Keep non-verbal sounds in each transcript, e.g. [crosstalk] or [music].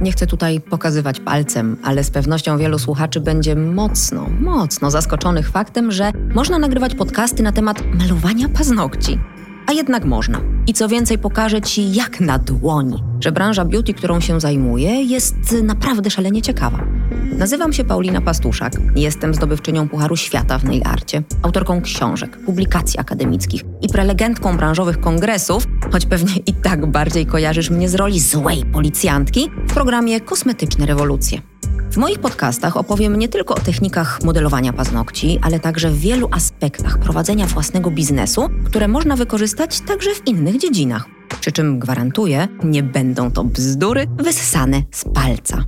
Nie chcę tutaj pokazywać palcem, ale z pewnością wielu słuchaczy będzie mocno, mocno zaskoczonych faktem, że można nagrywać podcasty na temat malowania paznokci. Jednak można. I co więcej, pokażę Ci jak na dłoni, że branża beauty, którą się zajmuję, jest naprawdę szalenie ciekawa. Nazywam się Paulina Pastuszak. Jestem zdobywczynią Pucharu Świata w nail arcie, autorką książek, publikacji akademickich i prelegentką branżowych kongresów, choć pewnie i tak bardziej kojarzysz mnie z roli złej policjantki w programie Kosmetyczne Rewolucje. W moich podcastach opowiem nie tylko o technikach modelowania paznokci, ale także w wielu aspektach prowadzenia własnego biznesu, które można wykorzystać także w innych dziedzinach. Przy czym gwarantuję, nie będą to bzdury wyssane z palca.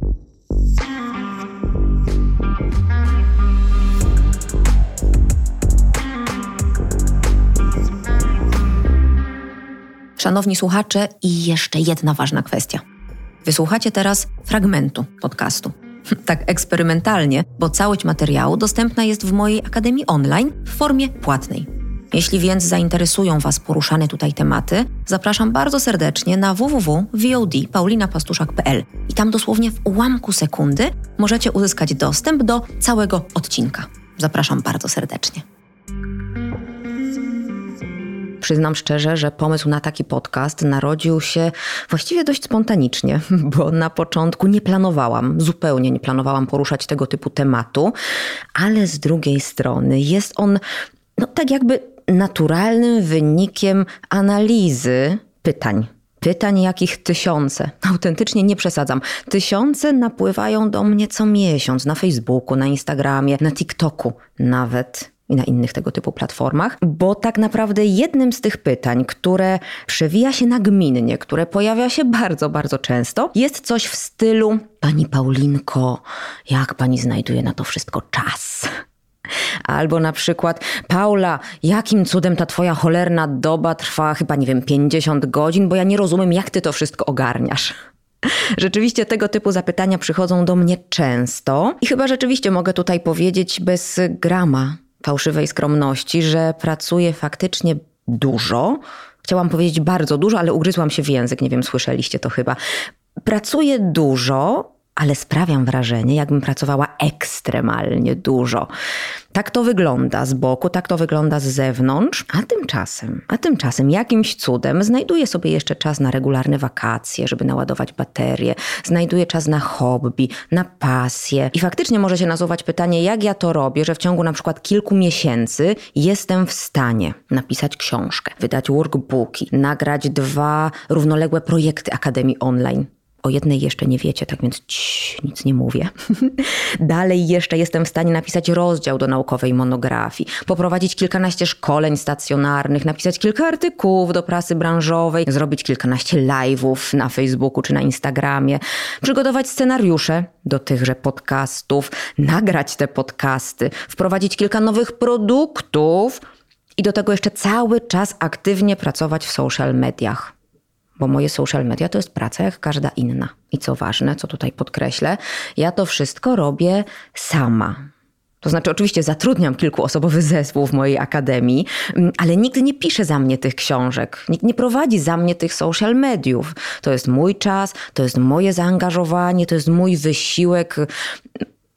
Szanowni słuchacze, i jeszcze jedna ważna kwestia. Wysłuchacie teraz fragmentu podcastu. Tak eksperymentalnie, bo całość materiału dostępna jest w mojej Akademii Online w formie płatnej. Jeśli więc zainteresują Was poruszane tutaj tematy, zapraszam bardzo serdecznie na www.vod.paulinapastuszak.pl i tam dosłownie w ułamku sekundy możecie uzyskać dostęp do całego odcinka. Zapraszam bardzo serdecznie. Przyznam szczerze, że pomysł na taki podcast narodził się właściwie dość spontanicznie, [laughs] bo na początku nie planowałam, zupełnie nie planowałam poruszać tego typu tematu, ale z drugiej strony jest on no, tak jakby naturalnym wynikiem analizy pytań. Pytań jakich tysiące. Autentycznie nie przesadzam. Tysiące napływają do mnie co miesiąc na Facebooku, na Instagramie, na TikToku nawet i na innych tego typu platformach, bo tak naprawdę jednym z tych pytań, które przewija się nagminnie, które pojawia się bardzo, bardzo często, jest coś w stylu: Pani Paulinko, jak pani znajduje na to wszystko czas? Albo na przykład, Paula, jakim cudem ta twoja cholerna doba trwa chyba, nie wiem, 50 godzin, bo ja nie rozumiem, jak ty to wszystko ogarniasz. [laughs] Rzeczywiście tego typu zapytania przychodzą do mnie często i chyba rzeczywiście mogę tutaj powiedzieć bez grama fałszywej skromności, że pracuję faktycznie dużo. Chciałam powiedzieć bardzo dużo, ale ugryzłam się w język, nie wiem, słyszeliście to chyba. Pracuję dużo, ale sprawiam wrażenie, jakbym pracowała ekstremalnie dużo. Tak to wygląda z boku, tak to wygląda z zewnątrz, a tymczasem, a tymczasem jakimś cudem znajduję sobie jeszcze czas na regularne wakacje, żeby naładować baterie, znajduję czas na hobby, na pasję. I faktycznie może się nasuwać pytanie, jak ja to robię, że w ciągu na przykład kilku miesięcy jestem w stanie napisać książkę, wydać workbooki, nagrać dwa równoległe projekty Akademii Online o jednej jeszcze nie wiecie, tak więc cii, nic nie mówię. [laughs] Dalej jeszcze jestem w stanie napisać rozdział do naukowej monografii, poprowadzić kilkanaście szkoleń stacjonarnych, napisać kilka artykułów do prasy branżowej, zrobić kilkanaście live'ów na Facebooku czy na Instagramie, przygotować scenariusze do tychże podcastów, nagrać te podcasty, wprowadzić kilka nowych produktów i do tego jeszcze cały czas aktywnie pracować w social mediach bo moje social media to jest praca jak każda inna. I co ważne, co tutaj podkreślę, ja to wszystko robię sama. To znaczy, oczywiście zatrudniam kilkuosobowy zespół w mojej akademii, mm, ale nikt nie pisze za mnie tych książek, nikt nie prowadzi za mnie tych social mediów. To jest mój czas, to jest moje zaangażowanie, to jest mój wysiłek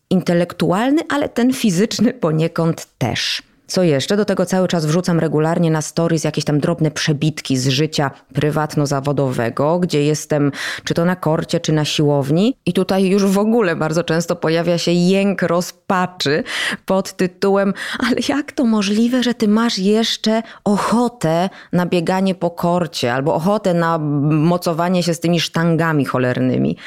intelektualny, ale ten fizyczny poniekąd też. Co jeszcze? Do tego cały czas wrzucam regularnie na stories jakieś tam drobne przebitki z życia prywatno-zawodowego, gdzie jestem czy to na korcie, czy na siłowni. I tutaj już w ogóle bardzo często pojawia się jęk rozpaczy pod tytułem ale jak to możliwe, że ty masz jeszcze ochotę na bieganie po korcie albo ochotę na mocowanie się z tymi sztangami cholernymi?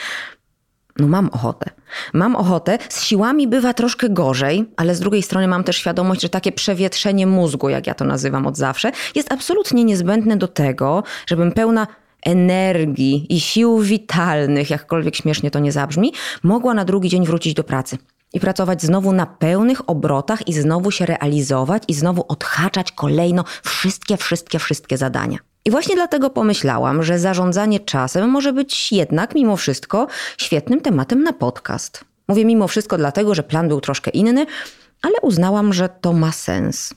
No mam ochotę. Mam ochotę. Z siłami bywa troszkę gorzej, ale z drugiej strony mam też świadomość, że takie przewietrzenie mózgu, jak ja to nazywam od zawsze, jest absolutnie niezbędne do tego, żebym pełna energii i sił witalnych, jakkolwiek śmiesznie to nie zabrzmi, mogła na drugi dzień wrócić do pracy i pracować znowu na pełnych obrotach i znowu się realizować i znowu odhaczać kolejno wszystkie, wszystkie, wszystkie zadania. I właśnie dlatego pomyślałam, że zarządzanie czasem może być jednak mimo wszystko świetnym tematem na podcast. Mówię mimo wszystko dlatego, że plan był troszkę inny, ale uznałam, że to ma sens.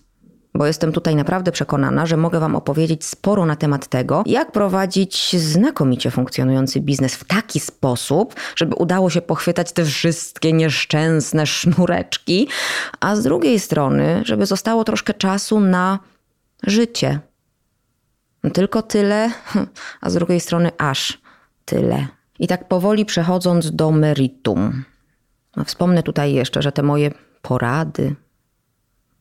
bo jestem tutaj naprawdę przekonana, że mogę Wam opowiedzieć sporo na temat tego, jak prowadzić znakomicie funkcjonujący biznes w taki sposób, żeby udało się pochwytać te wszystkie nieszczęsne sznureczki, a z drugiej strony, żeby zostało troszkę czasu na życie. Tylko tyle, [laughs] a z drugiej strony aż tyle. I tak powoli przechodząc do meritum. No, wspomnę tutaj jeszcze, że te moje porady,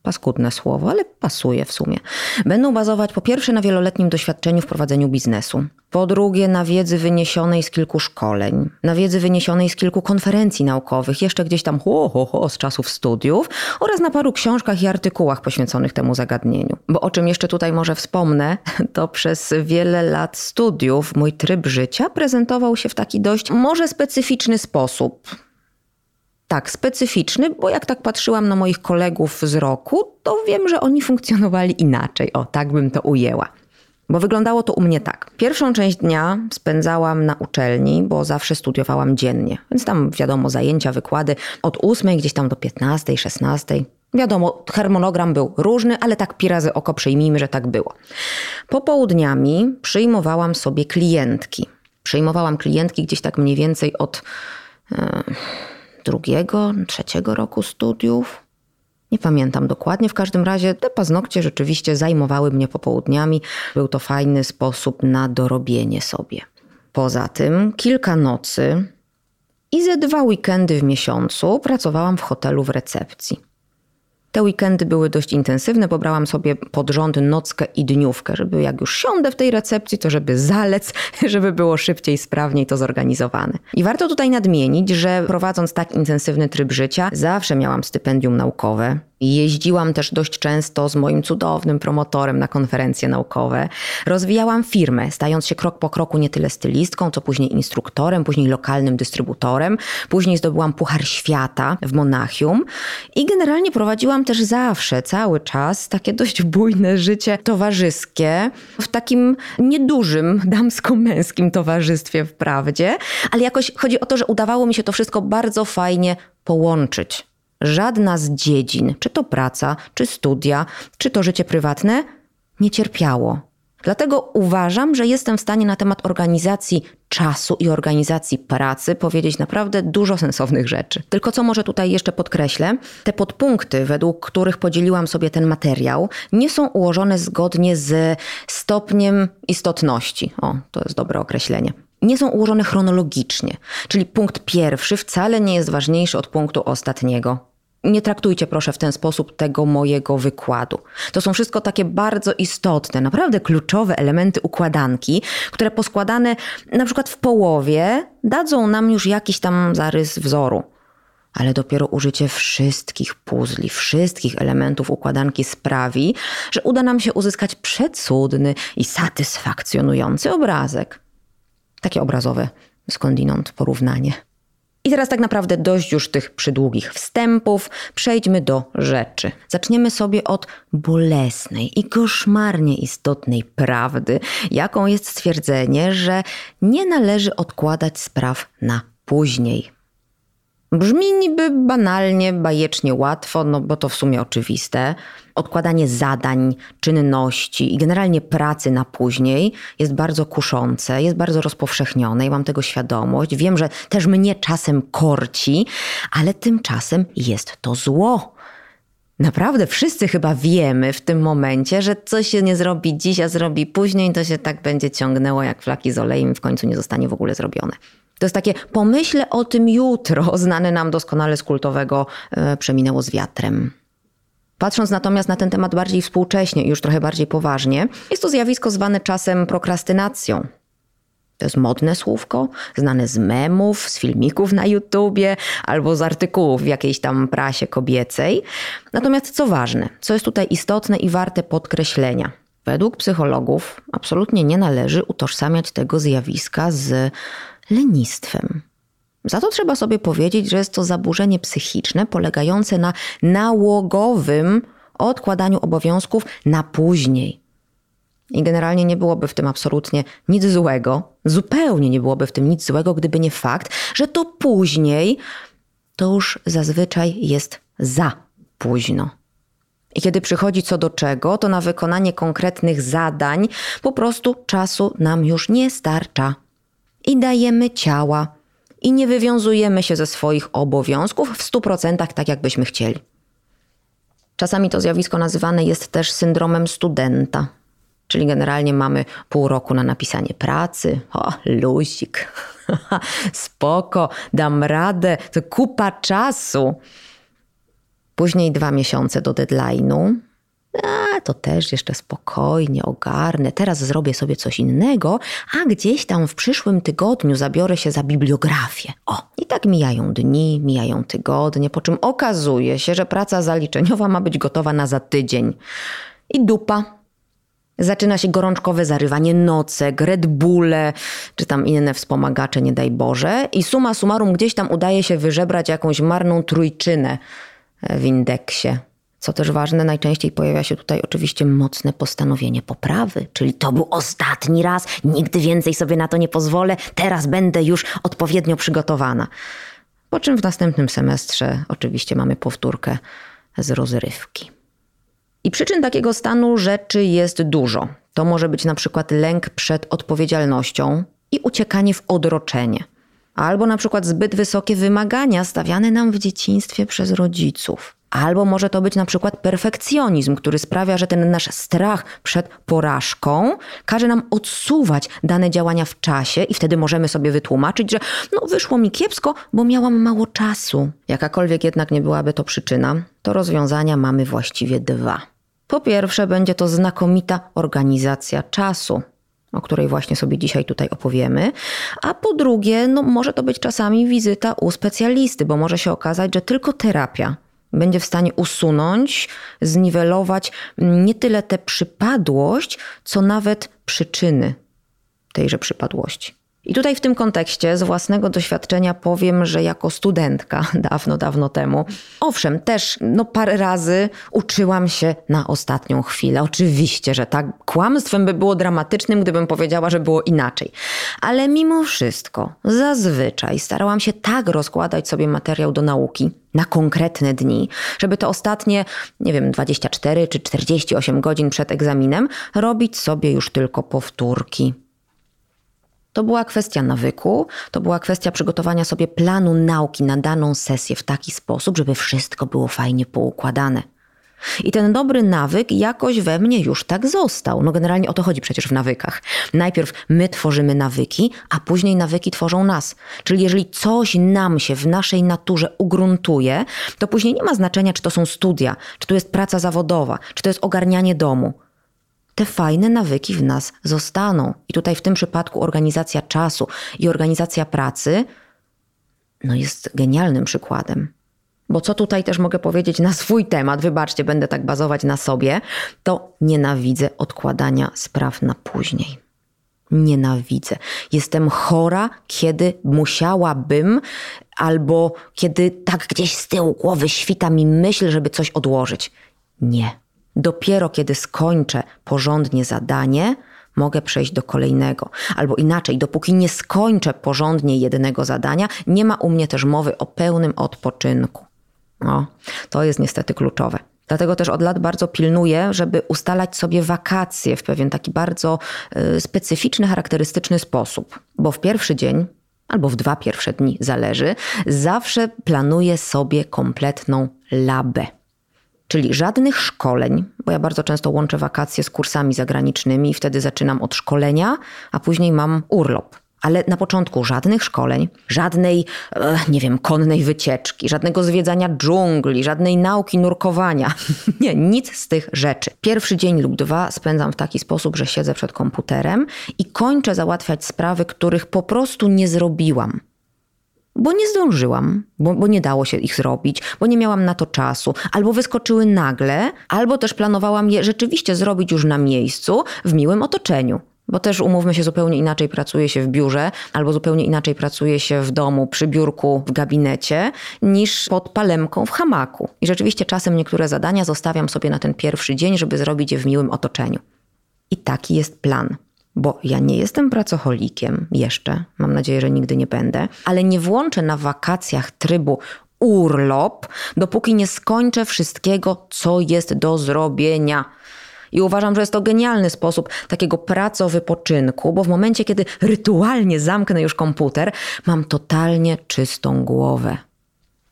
paskudne słowo, ale pasuje w sumie. Będą bazować po pierwsze na wieloletnim doświadczeniu w prowadzeniu biznesu, po drugie na wiedzy wyniesionej z kilku szkoleń, na wiedzy wyniesionej z kilku konferencji naukowych, jeszcze gdzieś tam ho, ho, ho, z czasów studiów oraz na paru książkach i artykułach poświęconych temu zagadnieniu. Bo o czym jeszcze tutaj może wspomnę, [laughs] to przez wiele lat studiów mój tryb życia prezentował się w taki dość może specyficzny sposób tak specyficzny, bo jak tak patrzyłam na moich kolegów z roku, to wiem, że oni funkcjonowali inaczej. O, tak bym to ujęła. Bo wyglądało to u mnie tak. Pierwszą część dnia spędzałam na uczelni, bo zawsze studiowałam dziennie. Więc tam wiadomo, zajęcia, wykłady od 8 gdzieś tam do 15, 16. Wiadomo, harmonogram był różny, ale tak pi razy oko przyjmijmy, że tak było. Popołudniami przyjmowałam sobie klientki. Przyjmowałam klientki gdzieś tak mniej więcej od. Yy, drugiego, trzeciego roku studiów. Nie pamiętam dokładnie, w każdym razie te paznokcie rzeczywiście zajmowały mnie popołudniami. Był to fajny sposób na dorobienie sobie. Poza tym kilka nocy i ze dwa weekendy w miesiącu pracowałam w hotelu w recepcji. Te weekendy były dość intensywne, bo brałam sobie pod rząd nockę i dniówkę, żeby jak już siądę w tej recepcji, to żeby zalec, [laughs] żeby było szybciej, sprawniej to zorganizowane. I warto tutaj nadmienić, że prowadząc tak intensywny tryb życia, zawsze miałam stypendium naukowe. Jeździłam też dość często z moim cudownym promotorem na konferencje naukowe. Rozwijałam firmę, stając się krok po kroku nie tyle stylistką, co później instruktorem, później lokalnym dystrybutorem. Później zdobyłam Puchar Świata w Monachium i generalnie prowadziłam też zawsze, cały czas takie dość bujne życie towarzyskie w takim niedużym damsko-męskim towarzystwie wprawdzie, ale jakoś chodzi o to, że udawało mi się to wszystko bardzo fajnie połączyć. Żadna z dziedzin, czy to praca, czy studia, czy to życie prywatne, nie cierpiało. Dlatego uważam, że jestem w stanie na temat organizacji czasu i organizacji pracy powiedzieć naprawdę dużo sensownych rzeczy. Tylko co może tutaj jeszcze podkreślę, te podpunkty, według których podzieliłam sobie ten materiał, nie są ułożone zgodnie z stopniem istotności. O, to jest dobre określenie nie są ułożone chronologicznie, czyli punkt pierwszy wcale nie jest ważniejszy od punktu ostatniego. Nie traktujcie proszę w ten sposób tego mojego wykładu. To są wszystko takie bardzo istotne, naprawdę kluczowe elementy układanki, które poskładane na przykład w połowie dadzą nam już jakiś tam zarys wzoru. Ale dopiero użycie wszystkich puzli, wszystkich elementów układanki sprawi, że uda nam się uzyskać przecudny i satysfakcjonujący obrazek. Takie obrazowe skądinąd porównanie. I teraz tak naprawdę dość już tych przydługich wstępów, przejdźmy do rzeczy. Zaczniemy sobie od bolesnej i koszmarnie istotnej prawdy, jaką jest stwierdzenie, że nie należy odkładać spraw na później. Brzmi niby banalnie, bajecznie łatwo, no bo to w sumie oczywiste. Odkładanie zadań, czynności i generalnie pracy na później jest bardzo kuszące, jest bardzo rozpowszechnione i mam tego świadomość. Wiem, że też mnie czasem korci, ale tymczasem jest to zło. Naprawdę wszyscy chyba wiemy w tym momencie, że coś się nie zrobi dziś, a zrobi później, to się tak będzie ciągnęło jak flaki z olejem w końcu nie zostanie w ogóle zrobione. To jest takie pomyślę o tym jutro, [laughs] znane nam doskonale z kultowego e, Przeminęło z wiatrem. Patrząc natomiast na ten temat bardziej współcześnie już trochę bardziej poważnie, jest to zjawisko zwane czasem prokrastynacją. To jest modne słówko, znane z memów, z filmików na YouTubie albo z artykułów w jakiejś tam prasie kobiecej. Natomiast co ważne, co jest tutaj istotne i warte podkreślenia. Według psychologów absolutnie nie należy utożsamiać tego zjawiska z lenistwem. Za to trzeba sobie powiedzieć, że jest to zaburzenie psychiczne polegające na nałogowym odkładaniu obowiązków na później. I generalnie nie byłoby w tym absolutnie nic złego, zupełnie nie byłoby w tym nic złego, gdyby nie fakt, że to później to już zazwyczaj jest za późno. I kiedy przychodzi co do czego, to na wykonanie konkretnych zadań po prostu czasu nam już nie starcza. I dajemy ciała. I nie wywiązujemy się ze swoich obowiązków w 100% tak, jakbyśmy chcieli. Czasami to zjawisko nazywane jest też syndromem studenta. Czyli generalnie mamy pół roku na napisanie pracy. O, luzik. [laughs] Spoko, dam radę, to kupa czasu. Później dwa miesiące do deadline'u. A, to też jeszcze spokojnie ogarnę. Teraz zrobię sobie coś innego, a gdzieś tam w przyszłym tygodniu zabiorę się za bibliografię. O, i tak mijają dni, mijają tygodnie, po czym okazuje się, że praca zaliczeniowa ma być gotowa na za tydzień. I dupa. Zaczyna się gorączkowe zarywanie nocek, Red Bulle, czy tam inne wspomagacze, nie daj Boże. I suma summarum gdzieś tam udaje się wyżebrać jakąś marną trójczynę w indeksie. Co też ważne, najczęściej pojawia się tutaj oczywiście mocne postanowienie poprawy, czyli to był ostatni raz, nigdy więcej sobie na to nie pozwolę, teraz będę już odpowiednio przygotowana. Po czym w następnym semestrze oczywiście mamy powtórkę z rozrywki. I przyczyn takiego stanu rzeczy jest dużo. To może być na przykład lęk przed odpowiedzialnością i uciekanie w odroczenie. Albo na przykład zbyt wysokie wymagania stawiane nam w dzieciństwie przez rodziców. Albo może to być na przykład perfekcjonizm, który sprawia, że ten nasz strach przed porażką każe nam odsuwać dane działania w czasie i wtedy możemy sobie wytłumaczyć, że no wyszło mi kiepsko, bo miałam mało czasu. Jakakolwiek jednak nie byłaby to przyczyna, to rozwiązania mamy właściwie dwa. Po pierwsze, będzie to znakomita organizacja czasu, o której właśnie sobie dzisiaj tutaj opowiemy. A po drugie, no może to być czasami wizyta u specjalisty, bo może się okazać, że tylko terapia będzie w stanie usunąć, zniwelować nie tyle tę przypadłość, co nawet przyczyny tejże przypadłości. I tutaj w tym kontekście z własnego doświadczenia powiem, że jako studentka [laughs] dawno, dawno temu, owszem, też no parę razy uczyłam się na ostatnią chwilę. Oczywiście, że tak. Kłamstwem by było dramatycznym, gdybym powiedziała, że było inaczej. Ale mimo wszystko, zazwyczaj starałam się tak rozkładać sobie materiał do nauki, na konkretne dni, żeby te ostatnie, nie wiem, 24 czy 48 godzin przed egzaminem robić sobie już tylko powtórki. To była kwestia nawyku, to była kwestia przygotowania sobie planu nauki na daną sesję w taki sposób, żeby wszystko było fajnie poukładane. I ten dobry nawyk jakoś we mnie już tak został. No generalnie o to chodzi przecież w nawykach. Najpierw my tworzymy nawyki, a później nawyki tworzą nas. Czyli jeżeli coś nam się w naszej naturze ugruntuje, to później nie ma znaczenia, czy to są studia, czy to jest praca zawodowa, czy to jest ogarnianie domu te fajne nawyki w nas zostaną. I tutaj w tym przypadku organizacja czasu i organizacja pracy no jest genialnym przykładem. Bo co tutaj też mogę powiedzieć na swój temat, wybaczcie, będę tak bazować na sobie, to nienawidzę odkładania spraw na później. Nienawidzę. Jestem chora, kiedy musiałabym, albo kiedy tak gdzieś z tyłu głowy świta mi myśl, żeby coś odłożyć. Nie. Dopiero kiedy skończę porządnie zadanie, mogę przejść do kolejnego. Albo inaczej, dopóki nie skończę porządnie jednego zadania, nie ma u mnie też mowy o pełnym odpoczynku. No, to jest niestety kluczowe. Dlatego też od lat bardzo pilnuję, żeby ustalać sobie wakacje w pewien taki bardzo y, specyficzny, charakterystyczny sposób. Bo w pierwszy dzień, albo w dwa pierwsze dni, zależy, zawsze planuję sobie kompletną labę. Czyli żadnych szkoleń, bo ja bardzo często łączę wakacje z kursami zagranicznymi i wtedy zaczynam od szkolenia, a później mam urlop. Ale na początku żadnych szkoleń, żadnej, nie wiem, konnej wycieczki, żadnego zwiedzania dżungli, żadnej nauki nurkowania. [laughs] Nie, nic z tych rzeczy. Pierwszy dzień lub dwa spędzam w taki sposób, że siedzę przed komputerem i kończę załatwiać sprawy, których po prostu nie zrobiłam bo nie zdążyłam, bo, bo, nie dało się ich zrobić, bo nie miałam na to czasu, albo wyskoczyły nagle, albo też planowałam je rzeczywiście zrobić już na miejscu, w miłym otoczeniu. Bo też umówmy się, zupełnie inaczej pracuje się w biurze, albo zupełnie inaczej pracuje się w domu, przy biurku, w gabinecie, niż pod palemką w hamaku. I rzeczywiście czasem niektóre zadania zostawiam sobie na ten pierwszy dzień, żeby zrobić je w miłym otoczeniu. I taki jest plan bo ja nie jestem pracocholikiem jeszcze, mam nadzieję, że nigdy nie będę, ale nie włączę na wakacjach trybu urlop, dopóki nie skończę wszystkiego, co jest do zrobienia. I uważam, że jest to genialny sposób takiego pracowypoczynku, bo w momencie, kiedy rytualnie zamknę już komputer, mam totalnie czystą głowę.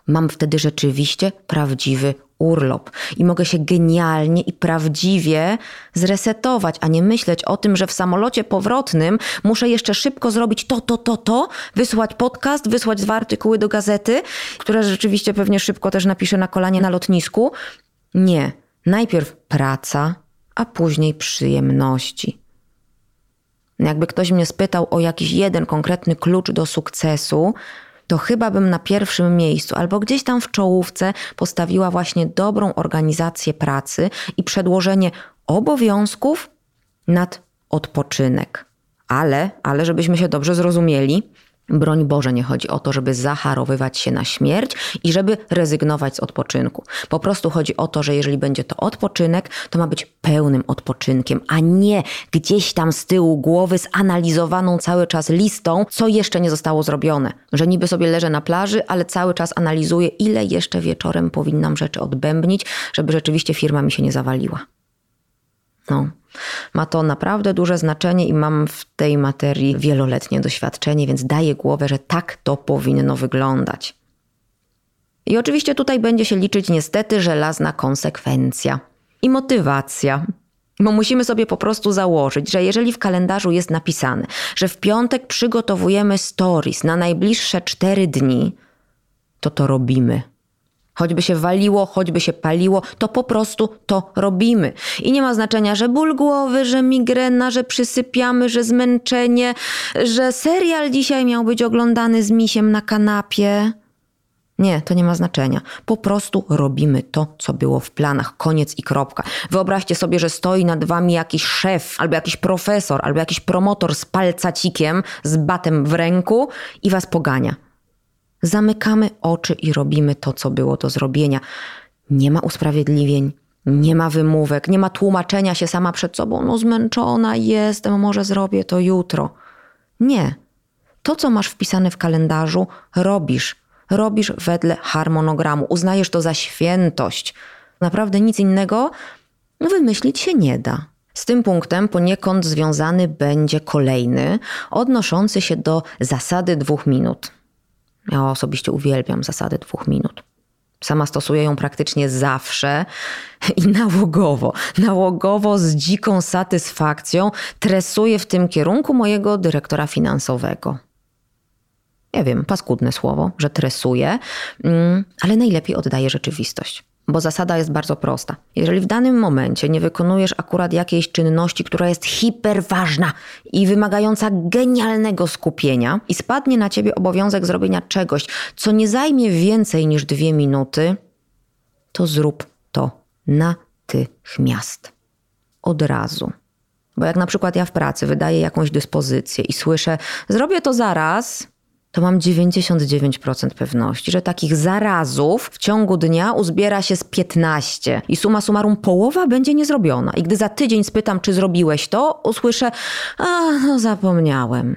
Mam wtedy rzeczywiście prawdziwy urlop i mogę się genialnie i prawdziwie zresetować, a nie myśleć o tym, że w samolocie powrotnym muszę jeszcze szybko zrobić to, to, to, to, wysłać podcast, wysłać dwa artykuły do gazety, które rzeczywiście pewnie szybko też napiszę na kolanie na lotnisku. Nie. Najpierw praca, a później przyjemności. Jakby ktoś mnie spytał o jakiś jeden konkretny klucz do sukcesu, to chyba bym na pierwszym miejscu albo gdzieś tam w czołówce postawiła właśnie dobrą organizację pracy i przedłożenie obowiązków nad odpoczynek. Ale, ale żebyśmy się dobrze zrozumieli, Broń Boże, nie chodzi o to, żeby zaharowywać się na śmierć i żeby rezygnować z odpoczynku. Po prostu chodzi o to, że jeżeli będzie to odpoczynek, to ma być pełnym odpoczynkiem, a nie gdzieś tam z tyłu głowy zanalizowaną cały czas listą, co jeszcze nie zostało zrobione. Że niby sobie leżę na plaży, ale cały czas analizuję, ile jeszcze wieczorem powinnam rzeczy odbębnić, żeby rzeczywiście firma mi się nie zawaliła. No. Ma to naprawdę duże znaczenie i mam w tej materii wieloletnie doświadczenie, więc daję głowę, że tak to powinno wyglądać. I oczywiście tutaj będzie się liczyć niestety żelazna konsekwencja i motywacja. Bo musimy sobie po prostu założyć, że jeżeli w kalendarzu jest napisane, że w piątek przygotowujemy stories na najbliższe cztery dni, to to robimy. Choćby się waliło, choćby się paliło, to po prostu to robimy. I nie ma znaczenia, że ból głowy, że migrena, że przysypiamy, że zmęczenie, że serial dzisiaj miał być oglądany z misiem na kanapie. Nie, to nie ma znaczenia. Po prostu robimy to, co było w planach. Koniec i kropka. Wyobraźcie sobie, że stoi nad wami jakiś szef, albo jakiś profesor, albo jakiś promotor z palcacikiem, z batem w ręku i was pogania zamykamy oczy i robimy to, co było do zrobienia. Nie ma usprawiedliwień, nie ma wymówek, nie ma tłumaczenia się sama przed sobą. No, zmęczona jestem, może zrobię to jutro. Nie. To, co masz wpisane w kalendarzu, robisz. Robisz wedle harmonogramu. Uznajesz to za świętość. Naprawdę nic innego wymyślić się nie da. Z tym punktem poniekąd związany będzie kolejny, odnoszący się do zasady dwóch minut. Ja osobiście uwielbiam zasadę dwóch minut. Sama stosuję ją praktycznie zawsze [laughs] i nałogowo, nałogowo z dziką satysfakcją tresuję w tym kierunku mojego dyrektora finansowego. Ja wiem, paskudne słowo, że tresuję, mm, ale najlepiej oddaje rzeczywistość. Bo zasada jest bardzo prosta. Jeżeli w danym momencie nie wykonujesz akurat jakiejś czynności, która jest hiperważna i wymagająca genialnego skupienia, i spadnie na ciebie obowiązek zrobienia czegoś, co nie zajmie więcej niż dwie minuty, to zrób to natychmiast. Od razu. Bo jak na przykład ja w pracy wydaję jakąś dyspozycję i słyszę, zrobię to zaraz, to mam 99% pewności, że takich zarazów w ciągu dnia uzbiera się z 15 i suma summarum połowa będzie niezrobiona. I gdy za tydzień spytam, czy zrobiłeś to, usłyszę, a no zapomniałem.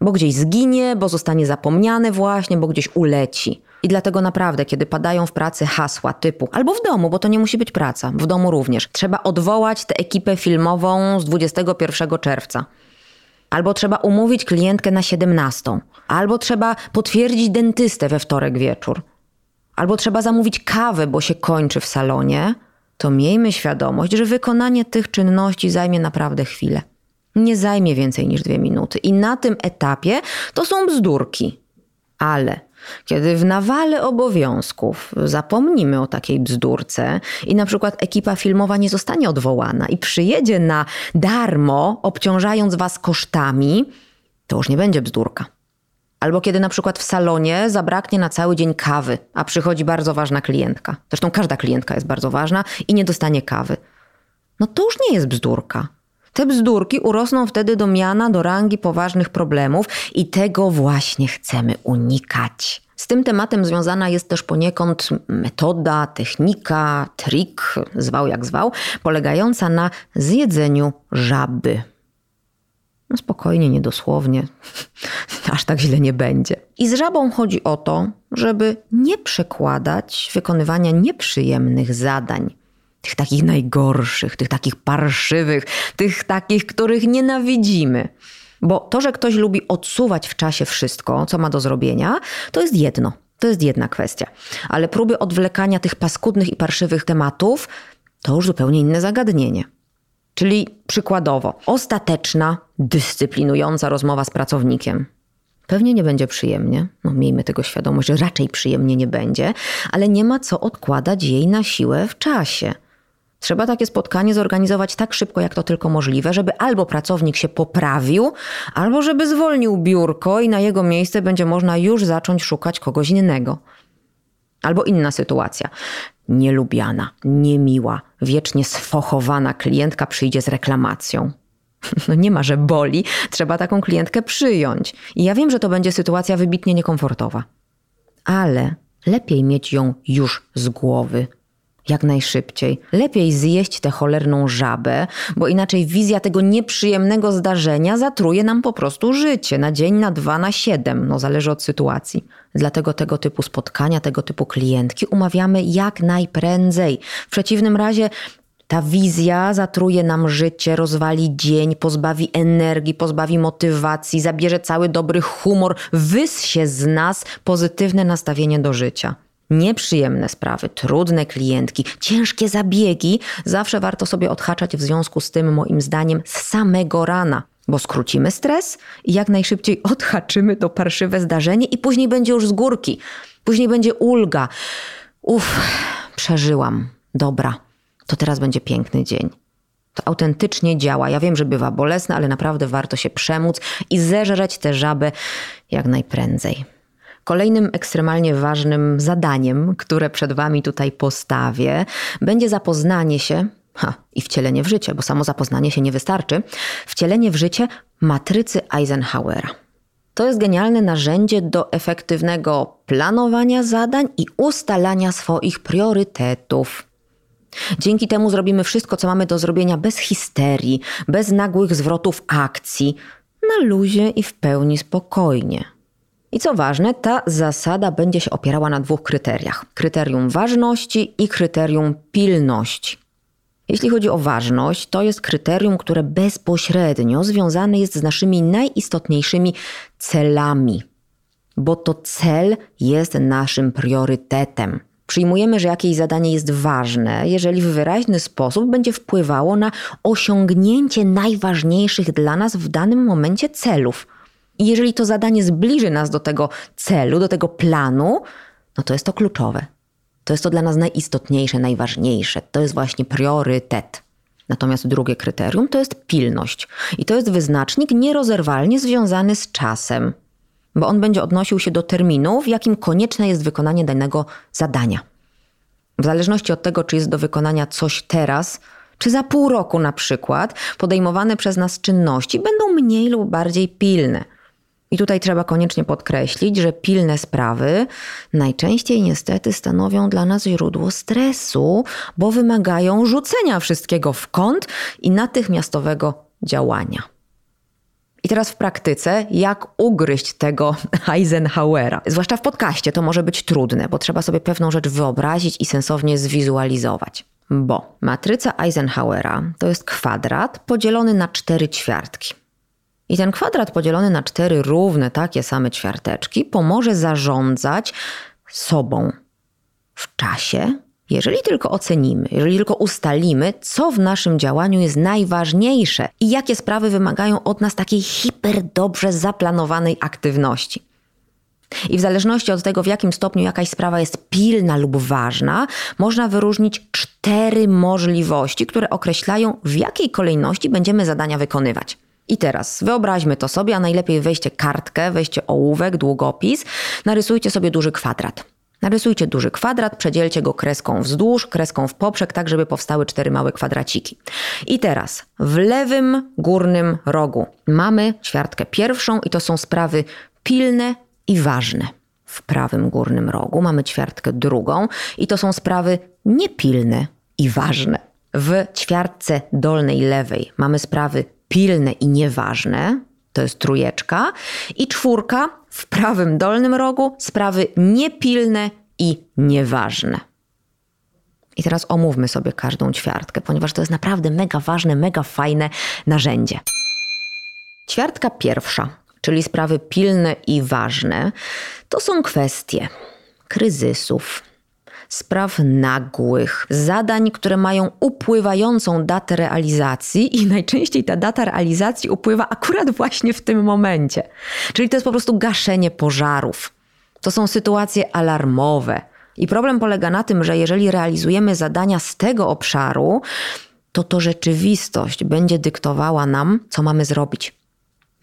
Bo gdzieś zginie, bo zostanie zapomniane właśnie, bo gdzieś uleci. I dlatego naprawdę, kiedy padają w pracy hasła typu, albo w domu, bo to nie musi być praca, w domu również, trzeba odwołać tę ekipę filmową z 21 czerwca albo trzeba umówić klientkę na 17, albo trzeba potwierdzić dentystę we wtorek wieczór, albo trzeba zamówić kawę, bo się kończy w salonie, to miejmy świadomość, że wykonanie tych czynności zajmie naprawdę chwilę. Nie zajmie więcej niż dwie minuty. I na tym etapie to są bzdurki. Ale kiedy w nawale obowiązków zapomnimy o takiej bzdurce i na przykład ekipa filmowa nie zostanie odwołana i przyjedzie na darmo, obciążając was kosztami, to już nie będzie bzdurka. Albo kiedy na przykład w salonie zabraknie na cały dzień kawy, a przychodzi bardzo ważna klientka. Zresztą każda klientka jest bardzo ważna i nie dostanie kawy. No to już nie jest bzdurka. Te bzdurki urosną wtedy do miana, do rangi poważnych problemów i tego właśnie chcemy unikać. Z tym tematem związana jest też poniekąd metoda, technika, trik, zwał jak zwał, polegająca na zjedzeniu żaby. No spokojnie, niedosłownie, [laughs] aż tak źle nie będzie. I z żabą chodzi o to, żeby nie przekładać wykonywania nieprzyjemnych zadań. Tych takich najgorszych, tych takich parszywych, tych takich, których nienawidzimy. Bo to, że ktoś lubi odsuwać w czasie wszystko, co ma do zrobienia, to jest jedno. To jest jedna kwestia. Ale próby odwlekania tych paskudnych i parszywych tematów to już zupełnie inne zagadnienie. Czyli przykładowo, ostateczna, dyscyplinująca rozmowa z pracownikiem. Pewnie nie będzie przyjemnie, no miejmy tego świadomość, że raczej przyjemnie nie będzie, ale nie ma co odkładać jej na siłę w czasie. Trzeba takie spotkanie zorganizować tak szybko, jak to tylko możliwe, żeby albo pracownik się poprawił, albo żeby zwolnił biurko i na jego miejsce będzie można już zacząć szukać kogoś innego. Albo inna sytuacja. Nielubiana, niemiła, wiecznie sfochowana klientka przyjdzie z reklamacją. [laughs] No nie ma, że boli, trzeba taką klientkę przyjąć. I ja wiem, że to będzie sytuacja wybitnie niekomfortowa. Ale lepiej mieć ją już z głowy, jak najszybciej. Lepiej zjeść tę cholerną żabę, bo inaczej wizja tego nieprzyjemnego zdarzenia zatruje nam po prostu życie na dzień, na dwa, na siedem. No zależy od sytuacji. Dlatego tego typu spotkania, tego typu klientki umawiamy jak najprędzej. W przeciwnym razie ta wizja zatruje nam życie, rozwali dzień, pozbawi energii, pozbawi motywacji, zabierze cały dobry humor, wyssie z nas pozytywne nastawienie do życia nieprzyjemne sprawy, trudne klientki, ciężkie zabiegi, zawsze warto sobie odhaczać w związku z tym, moim zdaniem, z samego rana. Bo skrócimy stres i jak najszybciej [laughs] odhaczymy to parszywe zdarzenie, i później będzie już z górki. Później będzie ulga. Uff, przeżyłam. Dobra, to teraz będzie piękny dzień. To autentycznie działa. Ja wiem, że bywa bolesne, ale naprawdę warto się przemóc i zeżreć tę żabę jak najprędzej. Kolejnym ekstremalnie ważnym zadaniem, które przed Wami tutaj postawię, będzie zapoznanie się, ha, i wcielenie w życie, bo samo zapoznanie się nie wystarczy, wcielenie w życie matrycy Eisenhowera. To jest genialne narzędzie do efektywnego planowania zadań i ustalania swoich priorytetów. Dzięki temu zrobimy wszystko, co mamy do zrobienia bez histerii, bez nagłych zwrotów akcji, na luzie i w pełni spokojnie. I co ważne, ta zasada będzie się opierała na dwóch kryteriach: kryterium ważności i kryterium pilności. Jeśli chodzi o ważność, to jest kryterium, które bezpośrednio związane jest z naszymi najistotniejszymi celami, bo to cel jest naszym priorytetem. Przyjmujemy, że jakieś zadanie jest ważne, jeżeli w wyraźny sposób będzie wpływało na osiągnięcie najważniejszych dla nas w danym momencie celów. Jeżeli to zadanie zbliży nas do tego celu, do tego planu, no to jest to kluczowe. To jest to dla nas najistotniejsze, najważniejsze. To jest właśnie priorytet. Natomiast drugie kryterium to jest pilność. I to jest wyznacznik nierozerwalnie związany z czasem, bo on będzie odnosił się do terminu, w jakim konieczne jest wykonanie danego zadania. W zależności od tego, czy jest do wykonania coś teraz, czy za pół roku na przykład, podejmowane przez nas czynności będą mniej lub bardziej pilne. I tutaj trzeba koniecznie podkreślić, że pilne sprawy najczęściej niestety stanowią dla nas źródło stresu, bo wymagają rzucenia wszystkiego w kąt i natychmiastowego działania. I teraz w praktyce, jak ugryźć tego [laughs] Eisenhowera? Zwłaszcza w podcaście to może być trudne, bo trzeba sobie pewną rzecz wyobrazić i sensownie zwizualizować. Bo matryca Eisenhowera to jest kwadrat podzielony na cztery ćwiartki. I ten kwadrat podzielony na cztery równe, takie same ćwiarteczki pomoże zarządzać sobą w czasie, jeżeli tylko ocenimy, jeżeli tylko ustalimy, co w naszym działaniu jest najważniejsze i jakie sprawy wymagają od nas takiej hiper dobrze zaplanowanej aktywności. I w zależności od tego, w jakim stopniu jakaś sprawa jest pilna lub ważna, można wyróżnić cztery możliwości, które określają, w jakiej kolejności będziemy zadania wykonywać. I teraz wyobraźmy to sobie, a najlepiej weźcie kartkę, weźcie ołówek, długopis, narysujcie sobie duży kwadrat. Narysujcie duży kwadrat, przedzielcie go kreską wzdłuż, kreską w poprzek, tak żeby powstały cztery małe kwadraciki. I teraz w lewym górnym rogu mamy ćwiartkę pierwszą i to są sprawy pilne i ważne. W prawym górnym rogu mamy ćwiartkę drugą i to są sprawy niepilne i ważne. W ćwiartce dolnej lewej mamy sprawy pilne i nieważne, to jest trójeczka. I czwórka w prawym dolnym rogu sprawy niepilne i nieważne. I teraz omówmy sobie każdą ćwiartkę, ponieważ to jest naprawdę mega ważne, mega fajne narzędzie. Ćwiartka pierwsza, czyli sprawy pilne i ważne, to są kwestie kryzysów, spraw nagłych, zadań, które mają upływającą datę realizacji i [laughs] najczęściej ta data realizacji upływa akurat właśnie w tym momencie. Czyli to jest po prostu gaszenie pożarów. To są sytuacje alarmowe. I problem polega na tym, że jeżeli realizujemy zadania z tego obszaru, to to rzeczywistość będzie dyktowała nam, co mamy zrobić.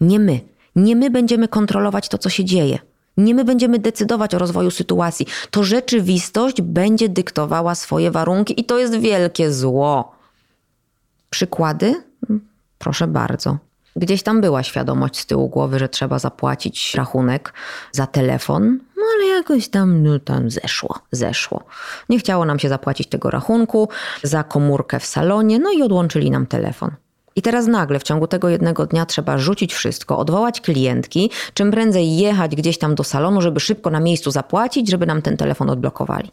Nie my. Nie my będziemy kontrolować to, co się dzieje. Nie my będziemy decydować o rozwoju sytuacji. To rzeczywistość będzie dyktowała swoje warunki i to jest wielkie zło. Przykłady? Proszę bardzo. Gdzieś tam była świadomość z tyłu głowy, że trzeba zapłacić rachunek za telefon, no ale jakoś tam, no tam zeszło, zeszło. Nie chciało nam się zapłacić tego rachunku za komórkę w salonie, no i odłączyli nam telefon. I teraz nagle w ciągu tego jednego dnia trzeba rzucić wszystko, odwołać klientki, czym prędzej jechać gdzieś tam do salonu, żeby szybko na miejscu zapłacić, żeby nam ten telefon odblokowali.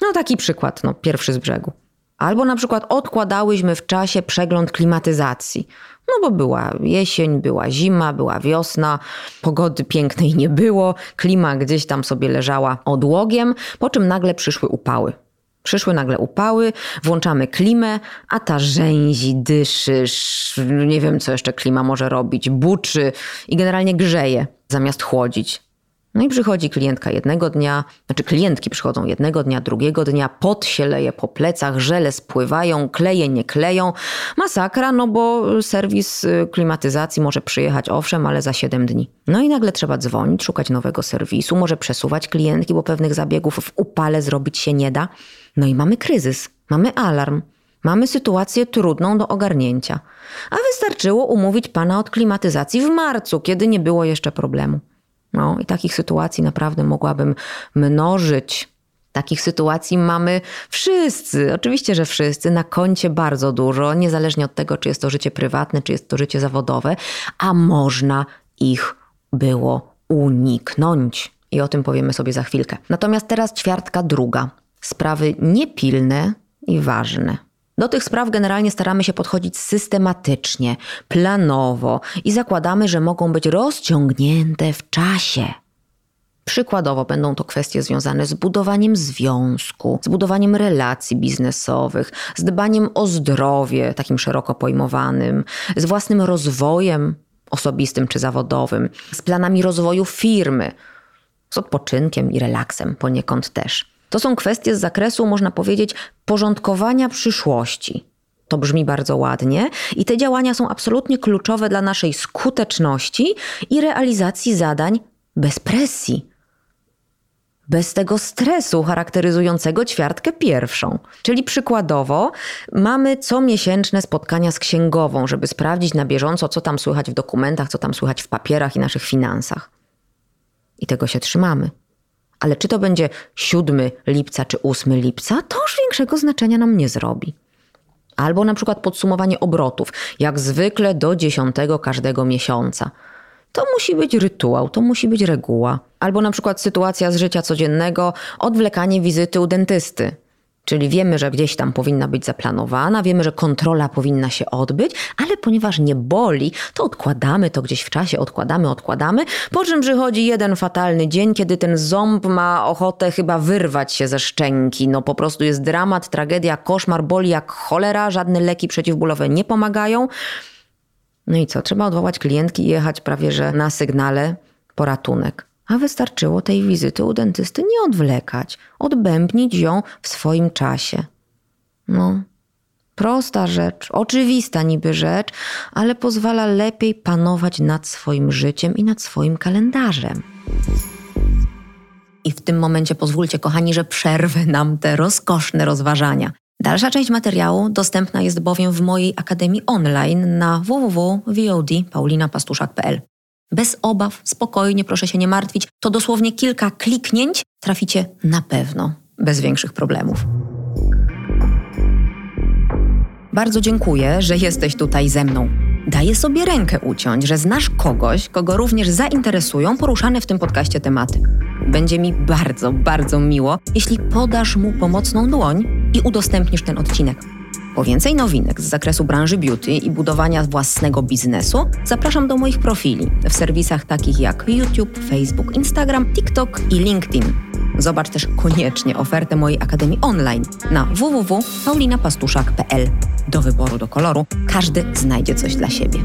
No taki przykład, no pierwszy z brzegu. Albo na przykład odkładałyśmy w czasie przegląd klimatyzacji. No bo była jesień, była zima, była wiosna, pogody pięknej nie było, klima gdzieś tam sobie leżała odłogiem, po czym nagle przyszły upały. Przyszły nagle upały, włączamy klimę, a ta rzęzi, dyszy, nie wiem co jeszcze klima może robić, buczy i generalnie grzeje zamiast chłodzić. No i przychodzi klientka jednego dnia, znaczy klientki przychodzą jednego dnia, drugiego dnia, pot się leje po plecach, żele spływają, kleje nie kleją. Masakra, no bo serwis y, klimatyzacji może przyjechać owszem, ale za 7 dni. No i nagle trzeba dzwonić, szukać nowego serwisu, może przesuwać klientki, bo pewnych zabiegów w upale zrobić się nie da. No i mamy kryzys, mamy alarm. Mamy sytuację trudną do ogarnięcia. A wystarczyło umówić pana od klimatyzacji w marcu, kiedy nie było jeszcze problemu. No i takich sytuacji naprawdę mogłabym mnożyć. Takich sytuacji mamy wszyscy, oczywiście, że wszyscy, na koncie bardzo dużo, niezależnie od tego, czy jest to życie prywatne, czy jest to życie zawodowe, a można ich było uniknąć. I o tym powiemy sobie za chwilkę. Natomiast teraz ćwiartka druga. Sprawy niepilne i ważne. Do tych spraw generalnie staramy się podchodzić systematycznie, planowo i zakładamy, że mogą być rozciągnięte w czasie. Przykładowo będą to kwestie związane z budowaniem związku, z budowaniem relacji biznesowych, z dbaniem o zdrowie, takim szeroko pojmowanym, z własnym rozwojem osobistym czy zawodowym, z planami rozwoju firmy, z odpoczynkiem i relaksem poniekąd też. To są kwestie z zakresu, można powiedzieć, porządkowania przyszłości. To brzmi bardzo ładnie i te działania są absolutnie kluczowe dla naszej skuteczności i realizacji zadań bez presji. Bez tego stresu charakteryzującego ćwiartkę pierwszą. Czyli przykładowo, mamy comiesięczne spotkania z księgową, żeby sprawdzić na bieżąco, co tam słychać w dokumentach, co tam słychać w papierach i naszych finansach. I tego się trzymamy. Ale czy to będzie 7 lipca czy 8 lipca, to już większego znaczenia nam nie zrobi. Albo na przykład podsumowanie obrotów, jak zwykle do 10 każdego miesiąca. To musi być rytuał, to musi być reguła. Albo na przykład sytuacja z życia codziennego, odwlekanie wizyty u dentysty. Czyli wiemy, że gdzieś tam powinna być zaplanowana, wiemy, że kontrola powinna się odbyć, ale ponieważ nie boli, to odkładamy to gdzieś w czasie, odkładamy, odkładamy. Po czym przychodzi jeden fatalny dzień, kiedy ten ząb ma ochotę chyba wyrwać się ze szczęki. No po prostu jest dramat, tragedia, koszmar, boli jak cholera, żadne leki przeciwbólowe nie pomagają. No i co? Trzeba odwołać klientki i jechać prawie że na sygnale po ratunek a wystarczyło tej wizyty u dentysty nie odwlekać, odbębnić ją w swoim czasie. No, prosta rzecz, oczywista niby rzecz, ale pozwala lepiej panować nad swoim życiem i nad swoim kalendarzem. I w tym momencie pozwólcie, kochani, że przerwę nam te rozkoszne rozważania. Dalsza część materiału dostępna jest bowiem w mojej akademii online na www.vod.paulinapastuszak.pl. Bez obaw, spokojnie, proszę się nie martwić. To dosłownie kilka kliknięć traficie na pewno, bez większych problemów. Bardzo dziękuję, że jesteś tutaj ze mną. daję sobie rękę uciąć, że znasz kogoś, kogo również zainteresują poruszane w tym podcaście tematy. Będzie mi bardzo, bardzo miło, jeśli podasz mu pomocną dłoń i udostępnisz ten odcinek. Po więcej nowinek z zakresu branży beauty i budowania własnego biznesu zapraszam do moich profili w serwisach takich jak YouTube, Facebook, Instagram, TikTok i LinkedIn. Zobacz też koniecznie ofertę mojej Akademii Online na www.paulinapastuszak.pl. Do wyboru, do koloru, każdy znajdzie coś dla siebie.